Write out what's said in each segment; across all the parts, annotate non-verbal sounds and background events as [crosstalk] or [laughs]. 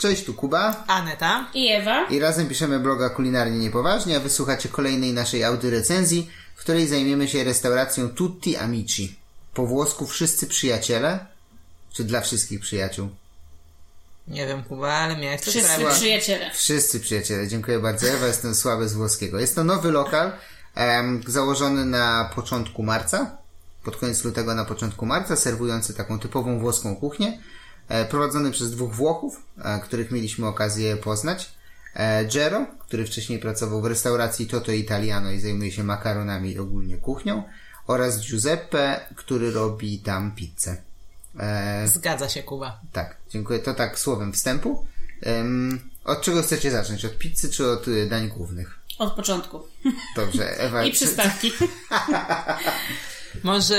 Cześć, tu Kuba. Aneta. I Ewa. I razem piszemy bloga Kulinarnie Niepoważnie, a wysłuchacie kolejnej naszej audyrecenzji, w której zajmiemy się restauracją Tutti Amici. Po włosku wszyscy przyjaciele? Czy dla wszystkich przyjaciół? Nie wiem, Kuba, ale miałeś to Wszyscy przyjaciele. Wszyscy przyjaciele, dziękuję bardzo. Ewa, jestem słaby z włoskiego. Jest to nowy lokal, em, założony na początku marca, pod koniec lutego na początku marca, serwujący taką typową włoską kuchnię, prowadzony przez dwóch Włochów, e, których mieliśmy okazję poznać. E, Gero, który wcześniej pracował w restauracji Toto Italiano i zajmuje się makaronami i ogólnie kuchnią, oraz Giuseppe, który robi tam pizzę. E, Zgadza się, Kuba. tak, dziękuję. To tak słowem wstępu. Od czego chcecie zacząć? Od pizzy czy od y, dań głównych? Od początku. Dobrze, Ewa. [laughs] I przystawki. [laughs] Może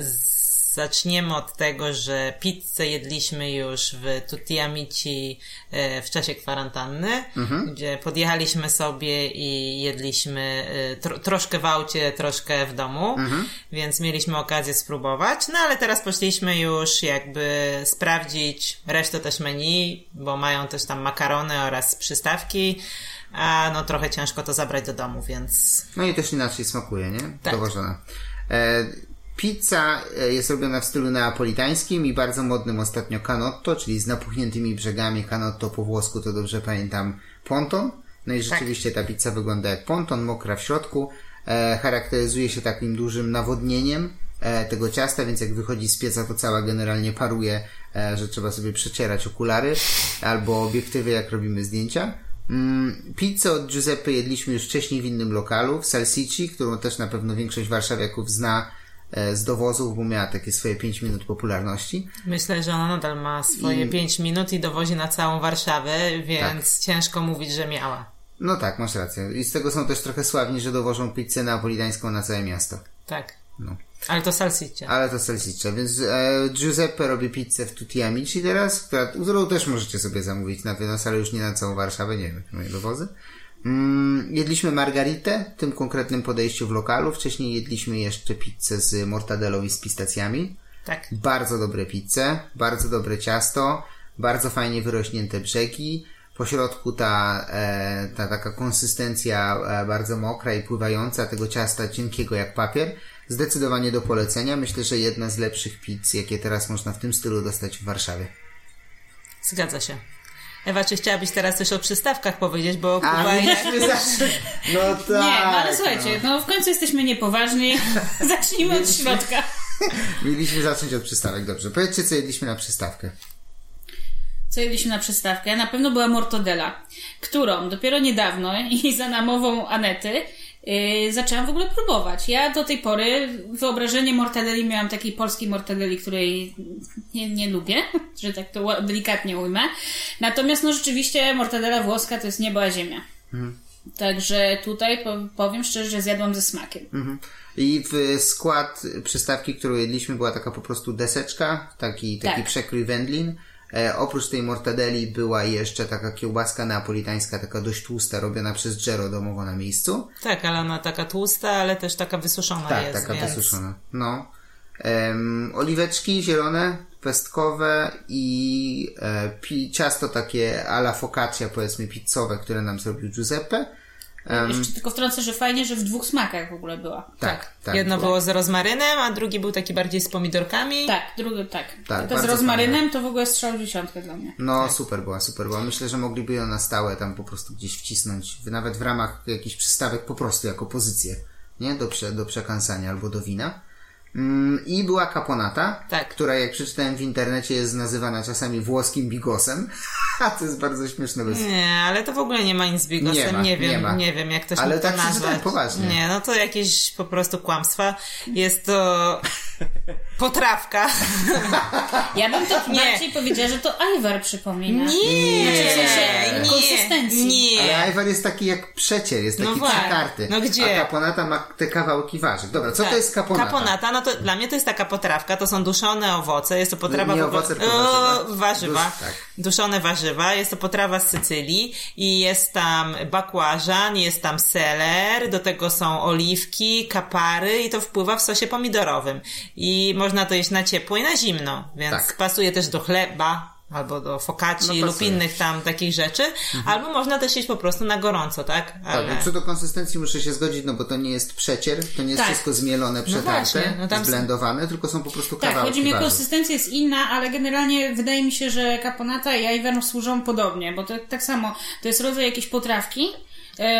z- zaczniemy od tego, że pizzę jedliśmy już w Tutti Amici e, w czasie kwarantanny, gdzie podjechaliśmy sobie i jedliśmy e, tro, troszkę w aucie, troszkę w domu, więc mieliśmy okazję spróbować, no ale teraz poszliśmy już jakby sprawdzić resztę też menu, bo mają też tam makarony oraz przystawki, a no trochę ciężko to zabrać do domu, więc No i też inaczej smakuje, nie? Tak. Dowożona. E, pizza e, jest robiona w stylu neapolitańskim i bardzo modnym ostatnio canotto, czyli z napuchniętymi brzegami. Canotto po włosku to dobrze pamiętam ponton. No i rzeczywiście ta pizza wygląda jak ponton, mokra w środku. E, charakteryzuje się takim dużym nawodnieniem e, tego ciasta, więc jak wychodzi z pieca, to cała generalnie paruje, e, że trzeba sobie przecierać okulary albo obiektywy, jak robimy zdjęcia. Mm, pizzę od Giuseppe jedliśmy już wcześniej w innym lokalu, w Salsici, którą też na pewno większość warszawiaków zna z dowozów, bo miała takie swoje 5 minut popularności. Myślę, że ona nadal ma swoje I- 5 minut i dowozi na całą Warszawę, więc Tak. ciężko mówić, że miała. No tak, masz rację. I z tego są też trochę sławni, że dowożą pizzę napolitańską na całe miasto. Tak. No. Ale to salsicie. Ale to Salsiccia, więc e, Giuseppe robi pizzę w Tutti Amici teraz, która, którą też możecie sobie zamówić na wynos, ale już nie na całą Warszawę, nie wiem, jakie mają dowozy. Mm, jedliśmy margaritę, w tym konkretnym podejściu w lokalu. Wcześniej jedliśmy jeszcze pizzę z mortadelą i z pistacjami. Tak. Bardzo dobre pizze, bardzo dobre ciasto, bardzo fajnie wyrośnięte brzegi. Po środku ta, e, ta taka konsystencja e, bardzo mokra i pływająca tego ciasta cienkiego jak papier. Zdecydowanie do polecenia. Myślę, że jedna z lepszych pizz, jakie teraz można w tym stylu dostać w Warszawie. Zgadza się. Ewa, czy chciałabyś teraz coś o przystawkach powiedzieć, bo Kuba [laughs] zawsze... No tak. Nie, no ale słuchajcie, no w końcu jesteśmy niepoważni. [laughs] Zacznijmy od środka. [laughs] Mieliśmy zacząć od przystawek, dobrze. Powiedzcie, co jedliśmy na przystawkę. Co jedliśmy na przystawkę? Na pewno była mortadela, którą dopiero niedawno i za namową Anety yy, zaczęłam w ogóle próbować. Ja do tej pory wyobrażenie mortadeli miałam takiej polskiej mortadeli, której nie, nie lubię, [laughs] że tak to delikatnie ujmę. Natomiast no rzeczywiście mortadela włoska to jest niebo a ziemia. Także tutaj po- powiem szczerze, że zjadłam ze smakiem. Mhm. I w skład przystawki, którą jedliśmy, była taka po prostu deseczka, taki, taki Tak. przekrój wędlin. E, oprócz tej mortadeli była jeszcze taka kiełbaska neapolitańska, taka dość tłusta, robiona przez Gero domowo na miejscu. Tak, ale ona taka tłusta, ale też taka wysuszona Tak, jest, taka więc... wysuszona. No. Oliweczki zielone, pestkowe i e, pi, ciasto takie ala focaccia, powiedzmy pizzowe, które nam zrobił Giuseppe. Em, Jeszcze tylko wtrącę, że fajnie, że w dwóch smakach w ogóle była. tak, tak. Jedno było z rozmarynem, a drugi był taki bardziej z pomidorkami. Tak, drugi tak. Tak, to z rozmarynem to w ogóle strzał dziesiątkę dla mnie. No, super była, super była. Myślę, że mogliby ją na stałe tam po prostu gdzieś wcisnąć, nawet w ramach jakichś przystawek po prostu jako pozycję, nie? Do, prze, do przekansania albo do wina. Mm, I była kaponata, Tak. która jak przeczytałem w internecie jest nazywana czasami włoskim bigosem. [laughs] A to jest bardzo śmieszne. Bez... Nie, ale to w ogóle nie ma nic z bigosem. Nie Nie, ma, nie wiem, ma. nie wiem, jak to się Ale to tak przeczytałem, nazwać. poważnie. Nie, no to jakieś po prostu kłamstwa. Jest to [laughs] potrawka. [laughs] Ja bym to Nie. bardziej powiedziała, że to Ivar przypomina. Nie, Znaczy w sensie nie, konsystencji. Nie. Ale ajwar jest taki jak przecier, jest No taki właśnie. przekarty. No gdzie? A kaponata ma te kawałki warzyw. Dobra, co Tak. to jest kaponata? Kaponata, no to dla mnie to jest taka potrawka, to są duszone owoce, jest to potrawa... Nie owoce, tylko O, warzywa. warzywa. Dusz- tak. Duszone warzywa, jest to potrawa z Sycylii i jest tam bakłażan, jest tam seler, do tego są oliwki, kapary i to wpływa w sosie pomidorowym. I można to jeść na ciepło i na zimno, więc Tak. pasuje też do chleba, albo do focacci No, lub innych tam takich rzeczy, albo można też jeść po prostu na gorąco, tak? Tak, no co do konsystencji muszę się zgodzić, no bo to nie jest przecier, to nie jest Tak. wszystko zmielone, przetarte, właśnie, no są- zblendowane, tylko są po prostu Tak, kawałki chodzi mi o konsystencję jest inna, ale generalnie wydaje mi się, że kaponata i ajwan służą podobnie, bo to tak samo, to jest rodzaj jakiejś potrawki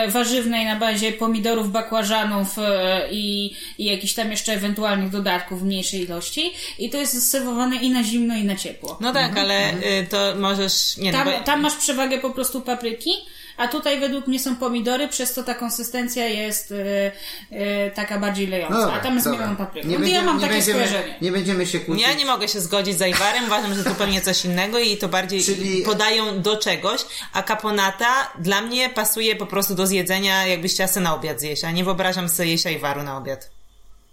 warzywnej na bazie pomidorów, bakłażanów e, i, i jakichś tam jeszcze ewentualnych dodatków w mniejszej ilości i to jest serwowane i na zimno i na ciepło. No tak, ale y, to możesz... Nie, Tam, no bo... tam masz przewagę po prostu papryki, a tutaj według mnie są pomidory, przez to ta konsystencja jest e, e, taka bardziej lejąca, No dobra, a tam jest dobra. papryka. Nie No to ja będziemy- mam nie takie będziemy, skojarzenie. Nie będziemy się kłócić. Ja nie mogę się zgodzić z Ajwarem, uważam, że zupełnie coś innego i to bardziej Czyli- podają do czegoś, a kaponata dla mnie pasuje po prostu do zjedzenia, jakbyś chciała na obiad zjeść, a nie wyobrażam sobie jeść Ajwaru na obiad.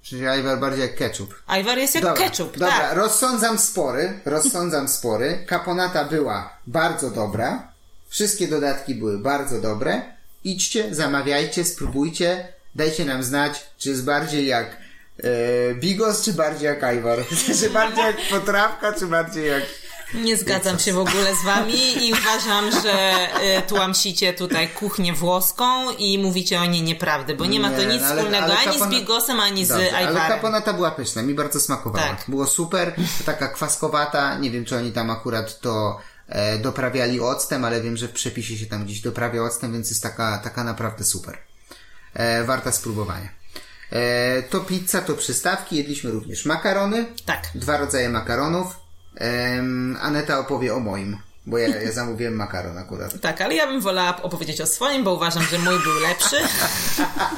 Czyli ajwar bardziej jak ketchup. Ajwar jest jak Dobra, ketchup, dobra, tak. rozsądzam spory, rozsądzam spory. Kaponata była bardzo dobra. Wszystkie dodatki były bardzo dobre. Idźcie, zamawiajcie, spróbujcie. Dajcie nam znać, czy jest bardziej jak e, bigos, czy bardziej jak ajwar. [laughs] czy bardziej jak potrawka, czy bardziej jak... Nie zgadzam się w ogóle z wami i uważam, że y, tłamsicie tutaj kuchnię włoską i mówicie o niej nieprawdę, bo nie ma to Nie, nic no ale- wspólnego ale ani kapona- z bigosem, ani z Dobrze, ale Ajwarem. kaponata była pyszna, mi bardzo smakowała. Tak. Było super, taka kwaskowata, nie wiem czy oni tam akurat to e, doprawiali octem, ale wiem, że w przepisie się tam gdzieś doprawia octem, więc jest taka, taka naprawdę super. E, warta spróbowania. E, to pizza, to przystawki, jedliśmy również makarony, Tak. dwa rodzaje makaronów. Em, Aneta opowie o moim, bo ja, ja zamówiłem makaron akurat. Tak, ale ja bym wolała opowiedzieć o swoim, bo uważam, że mój był lepszy.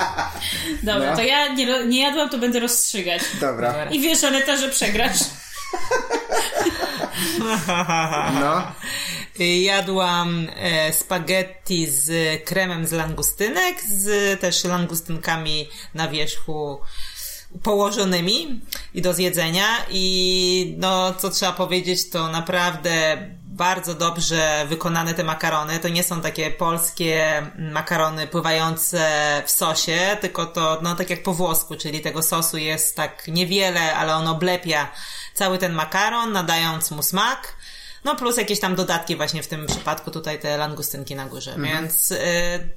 [laughs] Dobra, No. to ja nie, nie jadłam, to będę rozstrzygać. Dobra, I wiesz, Aneta, że przegrasz. [laughs] no, Jadłam e, spaghetti z kremem z langustynek, z też langustynkami na wierzchu położonymi i do zjedzenia i no co trzeba powiedzieć to naprawdę bardzo dobrze wykonane te makarony. To nie są takie polskie makarony pływające w sosie, tylko to no tak jak po włosku, czyli tego sosu jest tak niewiele, ale on oblepia cały ten makaron, nadając mu smak. No plus jakieś tam dodatki właśnie w tym przypadku tutaj te langustynki na górze, więc y,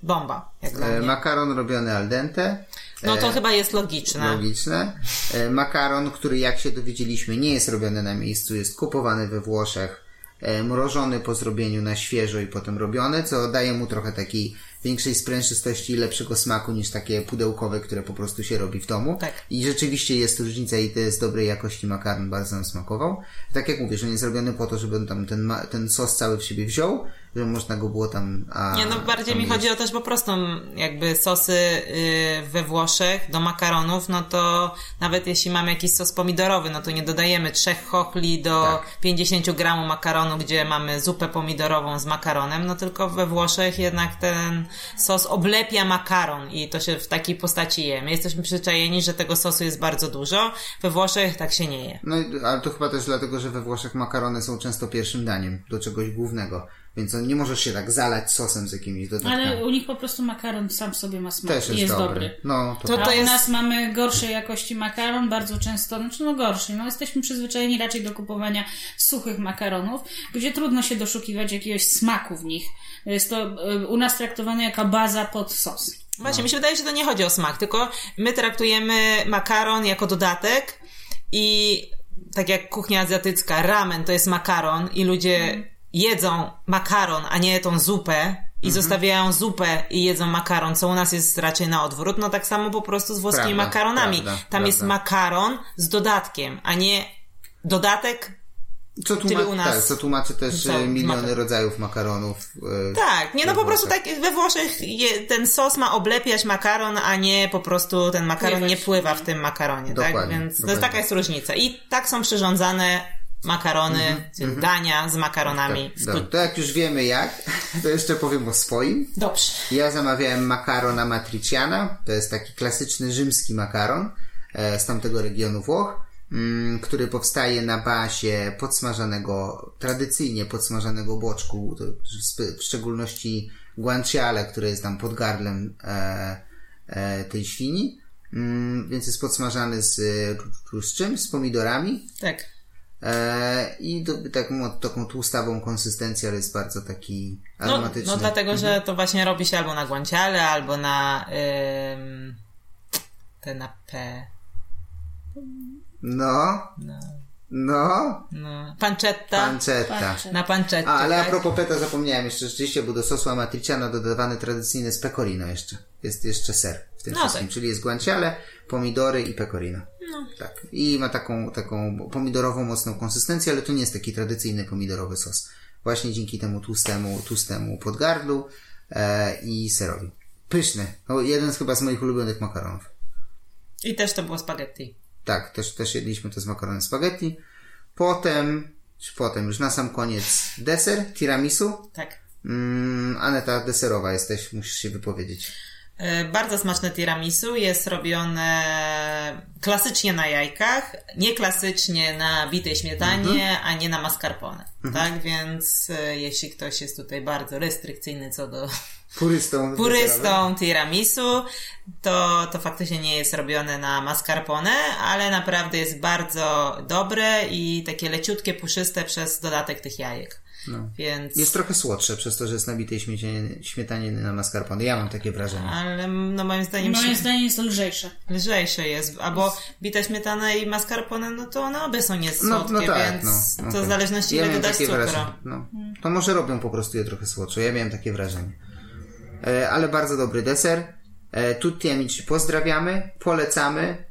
bomba. Jak e, makaron robiony al dente. No to chyba jest logiczne. Logiczne. E, Makaron, który jak się dowiedzieliśmy nie jest robiony na miejscu, jest kupowany we Włoszech, e, mrożony po zrobieniu na świeżo i potem robiony, co daje mu trochę takiej większej sprężystości i lepszego smaku niż takie pudełkowe, które po prostu się robi w domu. Tak. I rzeczywiście jest różnica i to jest dobrej jakości makaron, bardzo nam smakował. Tak jak mówisz, on jest zrobiony po to, żeby on tam ten, ten sos cały w siebie wziął, żeby można go było tam... A, Nie, no bardziej mi chodzi o też po prostu jakby sosy y, we Włoszech do makaronów, no to nawet jeśli mamy jakiś sos pomidorowy, no to nie dodajemy trzech chochli do Tak. 50 gramów makaronu, gdzie mamy zupę pomidorową z makaronem, no tylko we Włoszech jednak ten sos oblepia makaron i to się w takiej postaci je. My jesteśmy przyzwyczajeni, że tego sosu jest bardzo dużo, we Włoszech tak się nie je. No, i- ale to chyba też dlatego, że we Włoszech makarony są często pierwszym daniem do czegoś głównego. Więc on, nie możesz się tak zalać sosem z jakimiś dodatkami. Ale u nich po prostu makaron sam w sobie ma smak Też i jest, jest dobry. dobry. No, to, To- to u jest- nas mamy gorszej jakości makaron, bardzo często, znaczy no gorszy, no jesteśmy przyzwyczajeni raczej do kupowania suchych makaronów, gdzie trudno się doszukiwać jakiegoś smaku w nich. Jest to y, u nas traktowane jako baza pod sos. Właśnie, mi się wydaje, że to nie chodzi o smak, tylko my traktujemy makaron jako dodatek i tak jak kuchnia azjatycka, ramen to jest makaron i ludzie jedzą makaron, a nie tą zupę i zostawiają zupę i jedzą makaron, co u nas jest raczej na odwrót, no tak samo po prostu z włoskimi Prawda, makaronami. prawda, Tam jest prawda. makaron z dodatkiem, a nie dodatek co, tłumaczy, u nas tak, co tłumaczy też są e, miliony rodzajów makaronów. e, Tak, nie no po prostu tak we Włoszech je, ten sos ma oblepiać makaron, a nie po prostu ten makaron Pływać. nie pływa w tym makaronie, tak? Dokładnie, Więc to dokładnie. jest, taka jest różnica. I tak są przyrządzane makarony, czyli dania z makaronami. Tak, tu- To jak już wiemy jak, [laughs] to jeszcze powiem o swoim. Dobrze. Ja zamawiałem makaron amatriciana. To jest taki klasyczny rzymski makaron e, z tamtego regionu Włoch, mm, który powstaje na bazie podsmażanego, tradycyjnie podsmażanego boczku, w szczególności guanciale, które jest tam pod gardłem e, e, tej świni. Mm, więc jest podsmażany z, z czym? Z pomidorami. Tak. E, I do, taką, taką tłustawą konsystencję, ale jest bardzo taki No, aromatyczny. no dlatego, że to właśnie robi się albo na guanciale, albo na ym, te na P. No, No, no, no. Pancetta. pancetta. Pancetta. na pancetcie. A, ale a tak? propos peta zapomniałem jeszcze, rzeczywiście, bo do sosu amatriciano dodawany tradycyjny z pecorino jeszcze. Jest jeszcze ser w tym No wszystkim, tak. czyli jest guanciale, pomidory i pecorino. No. Tak. I ma taką, taką pomidorową mocną konsystencję, ale to nie jest taki tradycyjny pomidorowy sos. Właśnie dzięki temu tłustemu, tłustemu podgardlu e, i serowi. Pyszny. No, jeden z chyba z moich ulubionych makaronów. I też to było spaghetti. Tak, też, też jedliśmy to z makaronem spaghetti. Potem, czy potem, już na sam koniec deser, tiramisu. Tak. Mm, Aneta deserowa jesteś, musisz się wypowiedzieć. E, Bardzo smaczne tiramisu jest robione klasycznie na jajkach, nie klasycznie na bitej śmietanie, a nie na mascarpone. Tak, więc e, jeśli ktoś jest tutaj bardzo restrykcyjny co do Purystą. [laughs] purystą tiramisu, to, to faktycznie nie jest robione na mascarpone, ale naprawdę jest bardzo dobre i takie leciutkie, puszyste przez dodatek tych jajek. No. Więc... Jest trochę słodsze przez to, że jest nabitej śmietanie, śmietaniny na mascarpone. Ja mam takie wrażenie. Ale no moim zdaniem Moim się- zdaniem jest to lżejsze. lżejsze jest, albo bita śmietana i mascarpone, no to one obie są niesłodkie, No, no tak, więc no, to okej. w zależności ja ile dodasz cukru. wrażenie. No. To może robią po prostu je trochę słodsze. Ja miałem takie wrażenie. E, ale bardzo dobry deser. E, tutti amici pozdrawiamy, polecamy.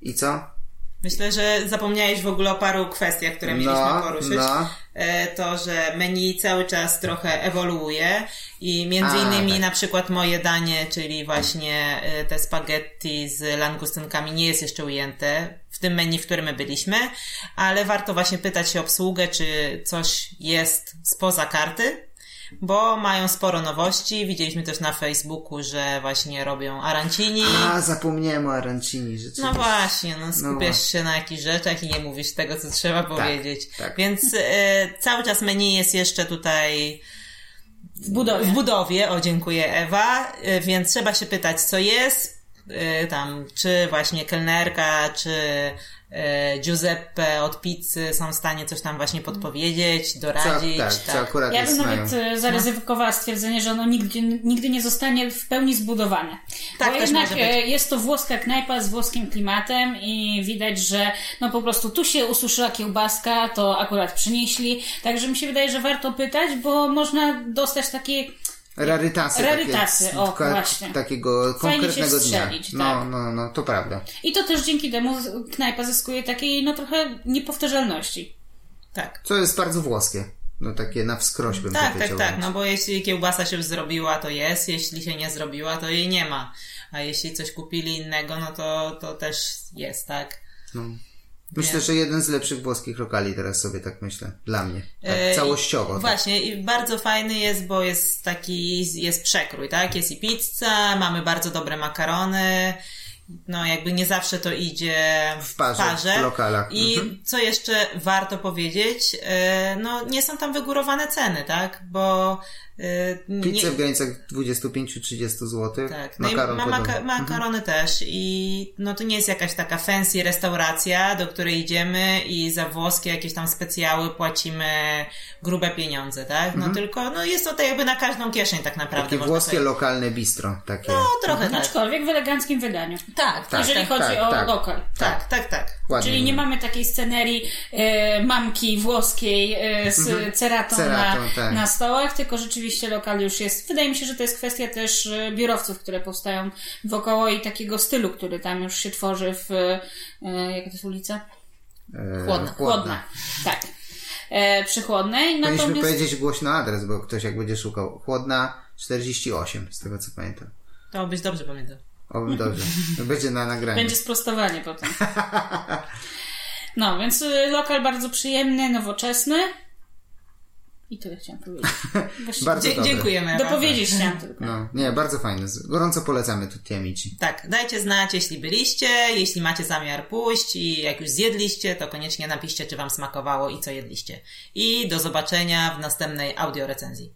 I co? Myślę, że zapomniałeś w ogóle o paru kwestiach, które mieliśmy No, poruszyć. no. E, To, że menu cały czas trochę ewoluuje i między A, innymi tak. na przykład moje danie, czyli właśnie e, te spaghetti z langustynkami nie jest jeszcze ujęte w tym menu, w którym my byliśmy, ale warto właśnie pytać się obsługę, czy coś jest spoza karty, bo mają sporo nowości. Widzieliśmy też na Facebooku, że właśnie robią arancini. A, zapomniałem o arancini. Rzeczywiście. No właśnie, no skupiasz właśnie. się na jakichś rzeczach i nie mówisz tego, co trzeba powiedzieć. tak. Więc e, cały czas menu jest jeszcze tutaj W budowie. w budowie. O, dziękuję Ewa. E, więc trzeba się pytać, co jest. E, tam, czy właśnie kelnerka, czy Giuseppe od pizzy są w stanie coś tam właśnie podpowiedzieć, Co, doradzić. tak, co akurat Ja bym mają. nawet e, zaryzykowała stwierdzenie, że ono nigdy, nigdy nie zostanie w pełni zbudowane. Tak, Bo też jednak może być. e, jest to włoska knajpa z włoskim klimatem i widać, że no po prostu tu się ususzyła kiełbaska, to akurat przynieśli. Także mi się wydaje, że warto pytać, bo można dostać takie Rarytasy. Rarytasy, takie, o, właśnie. Takiego konkretnego dnia. No, tak. no, no, to prawda. I to też dzięki temu knajpa zyskuje takiej, no trochę niepowtarzalności. Tak. Co jest bardzo włoskie. No takie na wskroś bym Tak, tak, tak. No bo jeśli kiełbasa się zrobiła, to jest. Jeśli się nie zrobiła, to jej nie ma. A jeśli coś kupili innego, no to, to też jest, tak? No. Myślę, że jeden z lepszych włoskich lokali teraz sobie tak myślę. Dla mnie. Tak, E, całościowo. I, tak. Właśnie, i bardzo fajny jest, bo jest taki, jest przekrój, tak? Jest i pizza, mamy bardzo dobre makarony, no jakby nie zawsze to idzie W parze, w lokalach. I Mhm. co jeszcze warto powiedzieć, e, no nie są tam wygórowane ceny, tak? Bo e, nie, Pizzę w granicach 25-30 zł. tak, no Makaron i ma maka-. Mhm. makarony też i no to nie jest jakaś taka fancy restauracja, do której idziemy i za włoskie jakieś tam specjały płacimy grube pieniądze, tak? No tylko, no jest to tak jakby na każdą kieszeń tak naprawdę. Mhm. Takie włoskie sobie- lokalne bistro. Takie. No trochę tak. Aczkolwiek w eleganckim wydaniu. Tak, tak, Jeżeli tak, chodzi tak, o tak. lokal. tak, tak, tak. Ładnie Czyli nie mamy takiej scenerii e, mamki włoskiej e, z ceratą, Ceratą, na, tak. na stołach, tylko rzeczywiście lokal już jest. Wydaje mi się, że to jest kwestia też e, biurowców, które powstają wokoło i takiego stylu, który tam już się tworzy w. E, jaka to jest ulica? E, Chłodna. Chłodna. Tak. E, przy chłodnej. Powinniśmy Natomiast. powiedzieć głośno adres, bo ktoś jak będzie szukał. Chłodna 48, z tego co pamiętam. To byś dobrze pamiętał. O, dobrze. [laughs] Będzie na nagraniu. Będzie sprostowanie potem. No, więc y, lokal bardzo przyjemny, nowoczesny. I tyle chciałam powiedzieć. [laughs] Bardzo Dzie- dziękujemy. Dopowiedzieć chciałam tylko. No, nie, bardzo fajny. Z- Gorąco polecamy tutti amici. Tak, dajcie znać, jeśli byliście, jeśli macie zamiar pójść i jak już zjedliście, to koniecznie napiszcie, czy wam smakowało i co jedliście. I do zobaczenia w następnej audio recenzji.